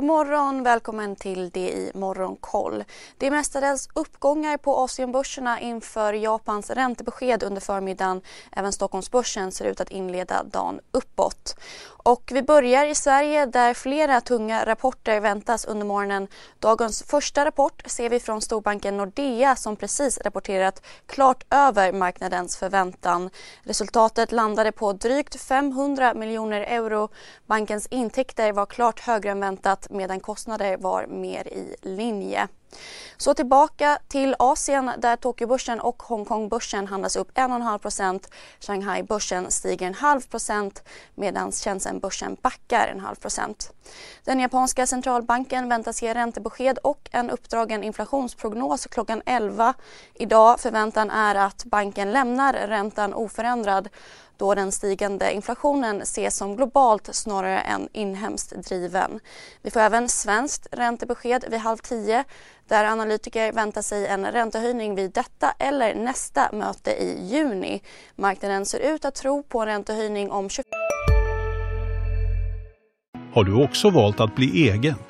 God morgon, välkommen till det i Morgonkoll. Det är mestadels uppgångar på Asienbörserna inför Japans räntebesked under förmiddagen. Även Stockholmsbörsen ser ut att inleda dagen uppåt. Och vi börjar i Sverige där flera tunga rapporter väntas under morgonen. Dagens första rapport ser vi från storbanken Nordea som precis rapporterat klart över marknadens förväntan. Resultatet landade på drygt 500 miljoner euro. Bankens intäkter var klart högre än väntat medan kostnader var mer i linje. Så tillbaka till Asien där Tokyobörsen och Hongkongbörsen handlas upp 1,5% Shanghai-börsen stiger en halv procent medan Shenzhen-börsen backar en halv procent. Den japanska centralbanken väntas ge räntebesked och en uppdragen inflationsprognos klockan 11 idag. Förväntan är att banken lämnar räntan oförändrad då den stigande inflationen ses som globalt snarare än inhemskt driven. Vi får även svenskt räntebesked vid halv tio där analytiker väntar sig en räntehöjning vid detta eller nästa möte i juni. Marknaden ser ut att tro på en räntehöjning om 20... Har du också valt att bli egen?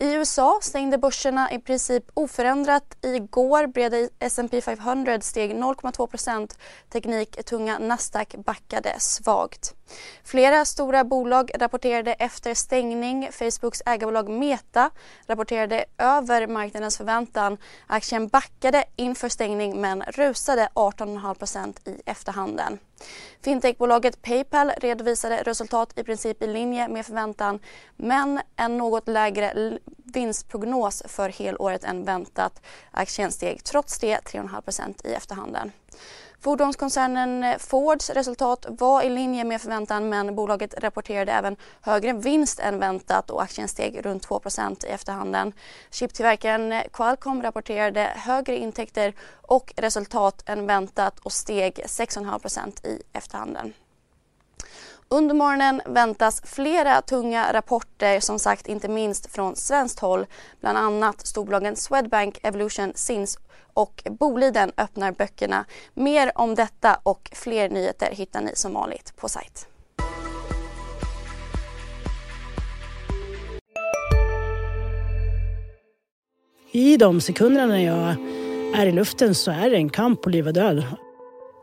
I USA stängde börserna i princip oförändrat. Igår Breda S&P 500 steg 0,2% Tekniktunga Nasdaq backade svagt. Flera stora bolag rapporterade efter stängning. Facebooks ägarbolag Meta rapporterade över marknadens förväntan. Aktien backade inför stängning men rusade 18,5% i efterhanden. Fintechbolaget Paypal redovisade resultat i princip i linje med förväntan men en något lägre vinstprognos för helåret än väntat. Aktien steg trots det 3,5% i efterhanden. Fordonskoncernen Fords resultat var i linje med förväntan men bolaget rapporterade även högre vinst än väntat och aktien steg runt 2 i efterhanden. Chiptillverkaren Qualcomm rapporterade högre intäkter och resultat än väntat och steg 6,5% i efterhanden. Under morgonen väntas flera tunga rapporter, som sagt inte minst från svenskt håll. Bland annat storbolagen Swedbank, Evolution, Sins och Boliden öppnar böckerna. Mer om detta och fler nyheter hittar ni som vanligt på sajt. I de sekunderna när jag är i luften så är det en kamp på liv och död.